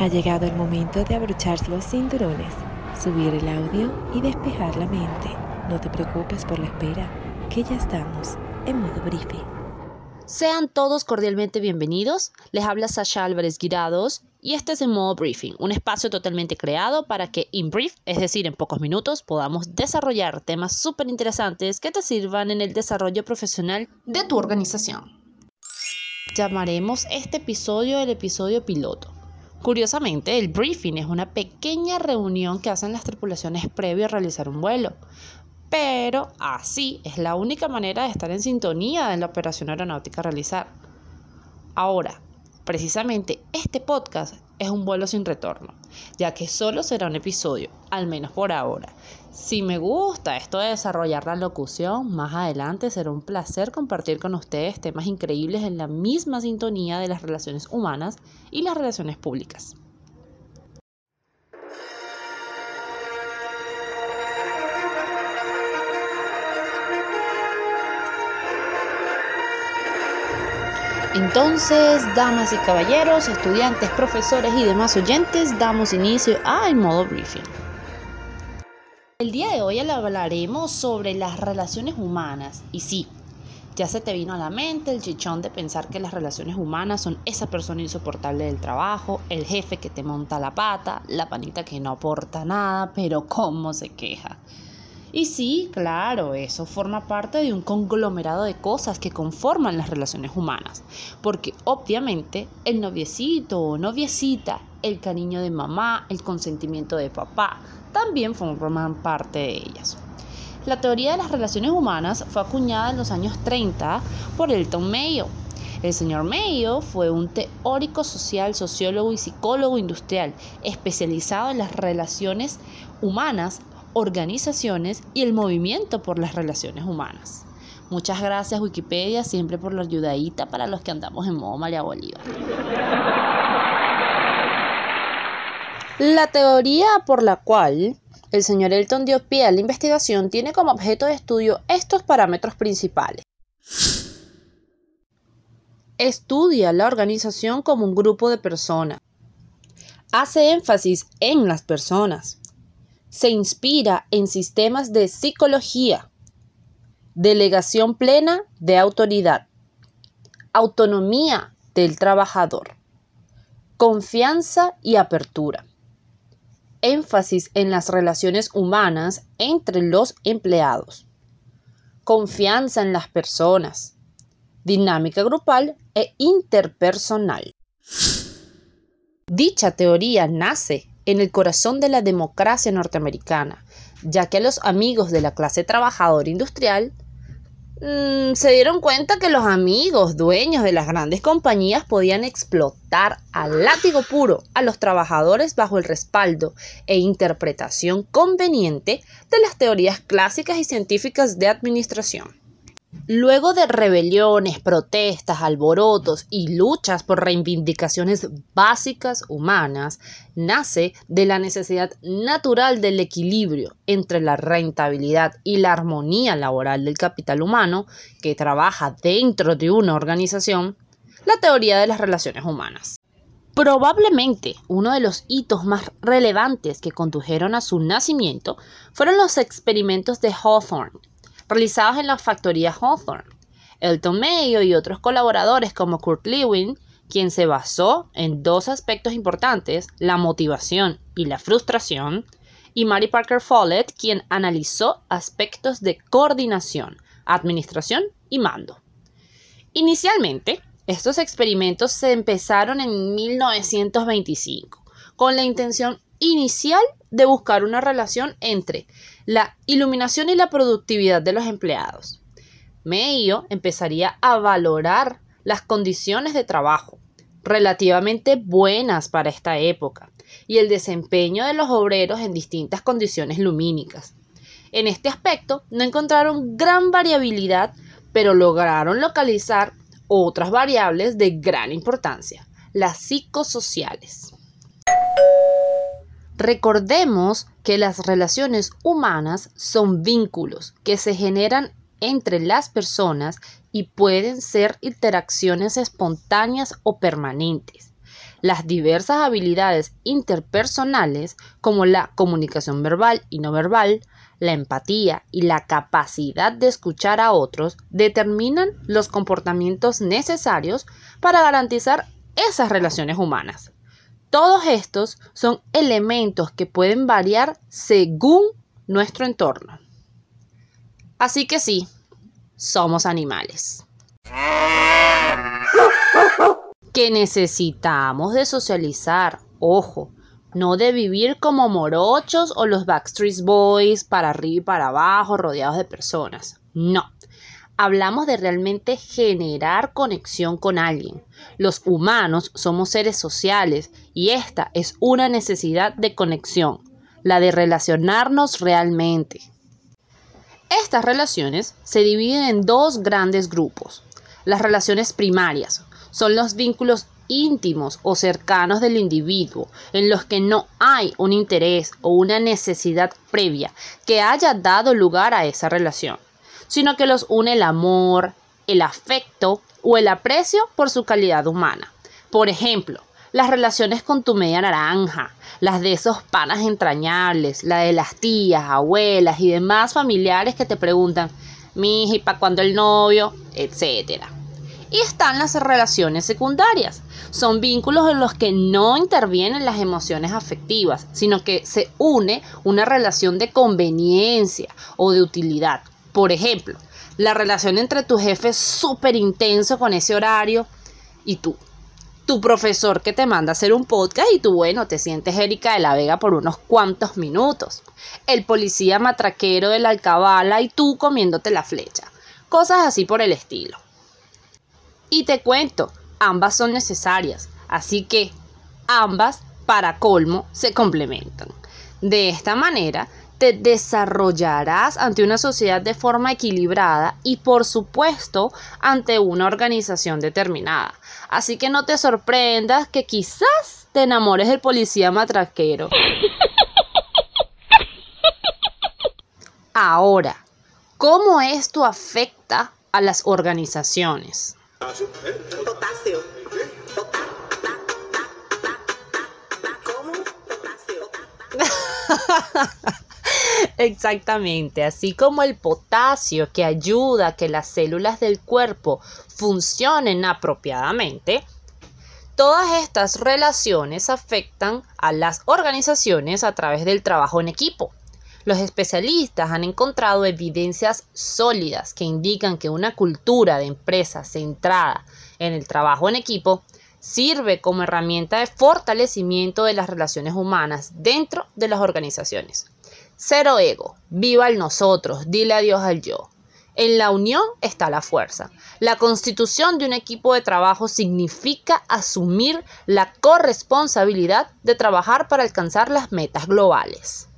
Ha llegado el momento de abrochar los cinturones, subir el audio y despejar la mente. No te preocupes por la espera, que ya estamos en modo briefing. Sean todos cordialmente bienvenidos. Les habla Sasha Álvarez Guirados y este es el modo briefing, un espacio totalmente creado para que in brief, es decir, en pocos minutos, podamos desarrollar temas súper interesantes que te sirvan en el desarrollo profesional de tu organización. Llamaremos este episodio el episodio piloto. Curiosamente, el briefing es una pequeña reunión que hacen las tripulaciones previo a realizar un vuelo. Pero así es la única manera de estar en sintonía en la operación aeronáutica a realizar. Ahora, precisamente este podcast es un vuelo sin retorno, ya que solo será un episodio, al menos por ahora. Si me gusta esto de desarrollar la locución, más adelante será un placer compartir con ustedes temas increíbles en la misma sintonía de las relaciones humanas y las relaciones públicas. Entonces, damas y caballeros, estudiantes, profesores y demás oyentes, damos inicio al modo briefing. El día de hoy hablaremos sobre las relaciones humanas. Y sí, ya se te vino a la mente el chichón de pensar que las relaciones humanas son esa persona insoportable del trabajo, el jefe que te monta la pata, la panita que no aporta nada, pero cómo se queja. Y sí, claro, eso forma parte de un conglomerado de cosas que conforman las relaciones humanas, porque obviamente el noviecito o noviecita, el cariño de mamá, el consentimiento de papá, también forman parte de ellas. La teoría de las relaciones humanas fue acuñada en los años 30 por Elton Mayo. El señor Mayo fue un teórico social, sociólogo y psicólogo industrial especializado en las relaciones humanas organizaciones y el movimiento por las relaciones humanas. Muchas gracias Wikipedia siempre por la ayudadita para los que andamos en modo María Bolívar. La teoría por la cual el señor Elton dio pie a la investigación tiene como objeto de estudio estos parámetros principales. Estudia la organización como un grupo de personas. Hace énfasis en las personas. Se inspira en sistemas de psicología, delegación plena de autoridad, autonomía del trabajador, confianza y apertura, énfasis en las relaciones humanas entre los empleados, confianza en las personas, dinámica grupal e interpersonal. Dicha teoría nace en el corazón de la democracia norteamericana, ya que los amigos de la clase trabajadora industrial mm, se dieron cuenta que los amigos dueños de las grandes compañías podían explotar al látigo puro a los trabajadores bajo el respaldo e interpretación conveniente de las teorías clásicas y científicas de administración. Luego de rebeliones, protestas, alborotos y luchas por reivindicaciones básicas humanas, nace de la necesidad natural del equilibrio entre la rentabilidad y la armonía laboral del capital humano que trabaja dentro de una organización, la teoría de las relaciones humanas. Probablemente uno de los hitos más relevantes que condujeron a su nacimiento fueron los experimentos de Hawthorne, realizados en la factoría Hawthorne. Elton Mayo y otros colaboradores como Kurt Lewin, quien se basó en dos aspectos importantes, la motivación y la frustración, y Mary Parker Follett, quien analizó aspectos de coordinación, administración y mando. Inicialmente, estos experimentos se empezaron en 1925 con la intención inicial de buscar una relación entre la iluminación y la productividad de los empleados. Mayo empezaría a valorar las condiciones de trabajo, relativamente buenas para esta época, y el desempeño de los obreros en distintas condiciones lumínicas. En este aspecto no encontraron gran variabilidad, pero lograron localizar otras variables de gran importancia, las psicosociales. Recordemos que las relaciones humanas son vínculos que se generan entre las personas y pueden ser interacciones espontáneas o permanentes. las diversas habilidades interpersonales como la comunicación verbal y no verbal, la empatía y la capacidad de escuchar a otros determinan los comportamientos necesarios para garantizar esas relaciones humanas. Todos estos son elementos que pueden variar según nuestro entorno. Así que sí, somos animales. Que necesitamos de socializar, ojo, no de vivir como morochos o los Backstreet Boys para arriba y para abajo rodeados de personas. No. Hablamos de realmente generar conexión con alguien. Los humanos somos seres sociales y esta es una necesidad de conexión, la de relacionarnos realmente. Estas relaciones se dividen en dos grandes grupos. Las relaciones primarias son los vínculos íntimos o cercanos del individuo, en los que no hay un interés o una necesidad previa que haya dado lugar a esa relación, sino que los une el amor, el afecto o el aprecio por su calidad humana. Por ejemplo, las relaciones con tu media naranja, las de esos panas entrañables, la de las tías, abuelas y demás familiares que te preguntan, mi ¿y para cuándo el novio? etcétera. Y están las relaciones secundarias. Son vínculos en los que no intervienen las emociones afectivas, sino que se une una relación de conveniencia o de utilidad. Por ejemplo, la relación entre tu jefe súper intenso con ese horario y tú. Tu profesor que te manda a hacer un podcast y tú, bueno, te sientes Erika de la Vega por unos cuantos minutos. El policía matraquero de la alcabala y tú comiéndote la flecha. Cosas así por el estilo. Y te cuento, ambas son necesarias, así que ambas, para colmo, se complementan. De esta manera, te desarrollarás ante una sociedad de forma equilibrada y por supuesto ante una organización determinada. Así que no te sorprendas que quizás te enamores del policía matraquero. Ahora, ¿cómo esto afecta a las organizaciones? Exactamente, así como el potasio que ayuda a que las células del cuerpo funcionen apropiadamente, todas estas relaciones afectan a las organizaciones a través del trabajo en equipo. Los especialistas han encontrado evidencias sólidas que indican que una cultura de empresa centrada en el trabajo en equipo sirve como herramienta de fortalecimiento de las relaciones humanas dentro de las organizaciones. Cero ego, viva el nosotros, dile adiós al yo. En la unión está la fuerza. La constitución de un equipo de trabajo significa asumir la corresponsabilidad de trabajar para alcanzar las metas globales.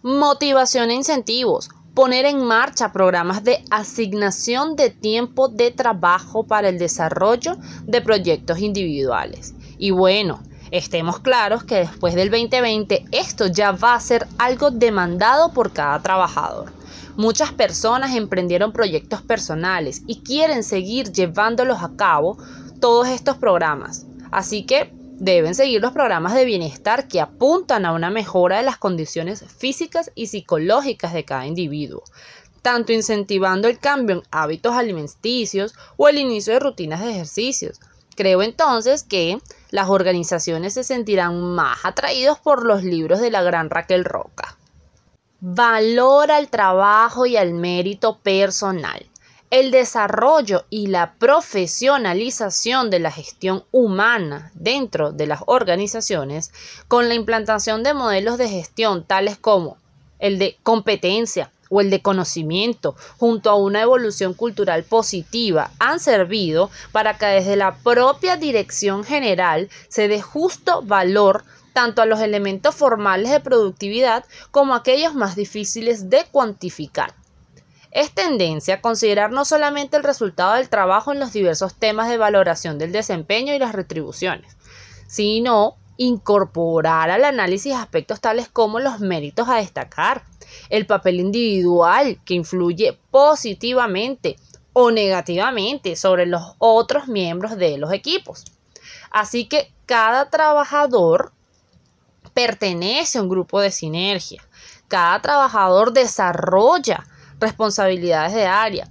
Motivación e incentivos. Poner en marcha programas de asignación de tiempo de trabajo para el desarrollo de proyectos individuales. Y bueno, estemos claros que después del 2020 esto ya va a ser algo demandado por cada trabajador. Muchas personas emprendieron proyectos personales y quieren seguir llevándolos a cabo todos estos programas. Así que Deben seguir los programas de bienestar que apuntan a una mejora de las condiciones físicas y psicológicas de cada individuo, tanto incentivando el cambio en hábitos alimenticios o el inicio de rutinas de ejercicios. Creo entonces que las organizaciones se sentirán más atraídos por los libros de la gran Raquel Roca. Valora el trabajo y el mérito personal. El desarrollo y la profesionalización de la gestión humana dentro de las organizaciones con la implantación de modelos de gestión tales como el de competencia o el de conocimiento, junto a una evolución cultural positiva, han servido para que desde la propia dirección general se dé justo valor tanto a los elementos formales de productividad como a aquellos más difíciles de cuantificar. Es tendencia a considerar no solamente el resultado del trabajo en los diversos temas de valoración del desempeño y las retribuciones, sino incorporar al análisis aspectos tales como los méritos a destacar, el papel individual que influye positivamente o negativamente sobre los otros miembros de los equipos. Así que cada trabajador pertenece a un grupo de sinergia. Cada trabajador desarrolla responsabilidades de área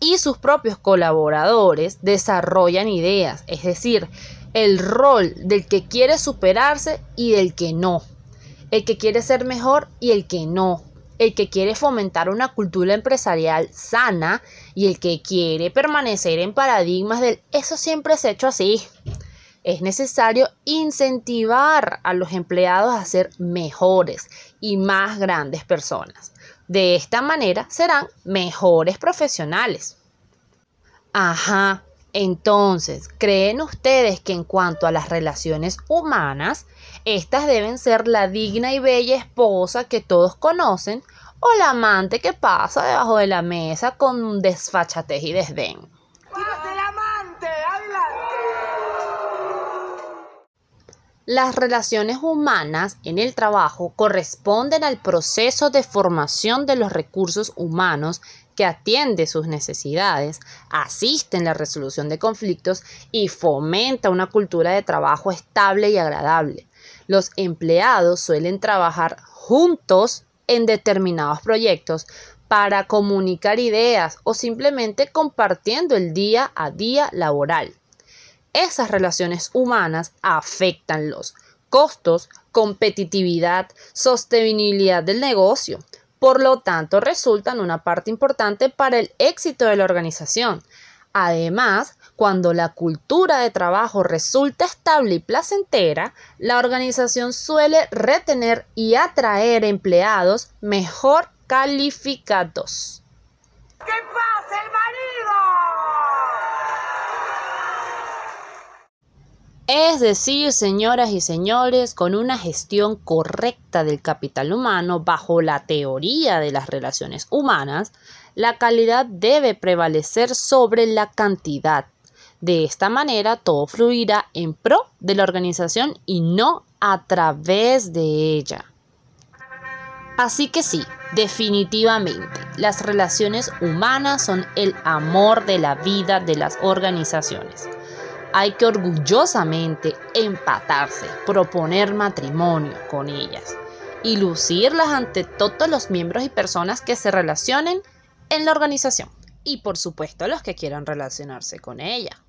y sus propios colaboradores desarrollan ideas, es decir, el rol del que quiere superarse y del que no, el que quiere ser mejor y el que no, el que quiere fomentar una cultura empresarial sana y el que quiere permanecer en paradigmas del eso siempre se ha hecho así. Es necesario incentivar a los empleados a ser mejores y más grandes personas. De esta manera serán mejores profesionales. Ajá, entonces, ¿creen ustedes que en cuanto a las relaciones humanas, estas deben ser la digna y bella esposa que todos conocen o la amante que pasa debajo de la mesa con desfachatez y desdén? el amante! ¡Adelante! Las relaciones humanas en el trabajo corresponden al proceso de formación de los recursos humanos que atiende sus necesidades, asiste en la resolución de conflictos y fomenta una cultura de trabajo estable y agradable. Los empleados suelen trabajar juntos en determinados proyectos para comunicar ideas o simplemente compartiendo el día a día laboral. Esas relaciones humanas afectan los costos, competitividad, sostenibilidad del negocio, por lo tanto, resultan una parte importante para el éxito de la organización. Además, cuando la cultura de trabajo resulta estable y placentera, la organización suele retener y atraer empleados mejor calificados. ¡Que pase el marido! Es decir, señoras y señores, con una gestión correcta del capital humano bajo la teoría de las relaciones humanas, la calidad debe prevalecer sobre la cantidad. De esta manera, todo fluirá en pro de la organización y no a través de ella. Así que sí, definitivamente, las relaciones humanas son el amor de la vida de las organizaciones hay que orgullosamente empatarse, proponer matrimonio con ellas y lucirlas ante todos los miembros y personas que se relacionen en la organización y por supuesto los que quieran relacionarse con ella.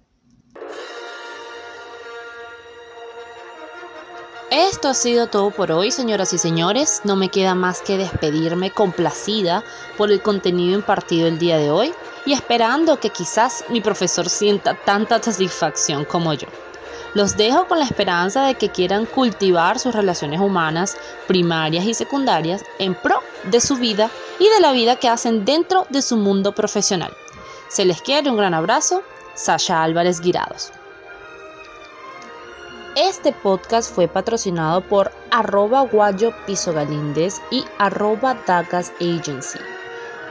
Esto ha sido todo por hoy, señoras y señores. No me queda más que despedirme complacida por el contenido impartido el día de hoy y esperando que quizás mi profesor sienta tanta satisfacción como yo. Los dejo con la esperanza de que quieran cultivar sus relaciones humanas primarias y secundarias en pro de su vida y de la vida que hacen dentro de su mundo profesional. Se les quiere un gran abrazo, Sasha Álvarez Guirados. Este podcast fue patrocinado por arroba guayo piso galíndez y arroba dagas agency.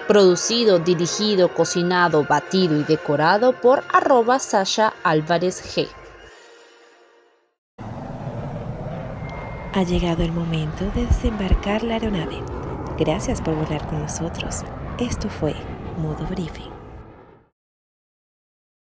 Producido, dirigido, cocinado, batido y decorado por arroba Sasha Álvarez G. Ha llegado el momento de desembarcar la aeronave. Gracias por volar con nosotros. Esto fue Modo Briefing.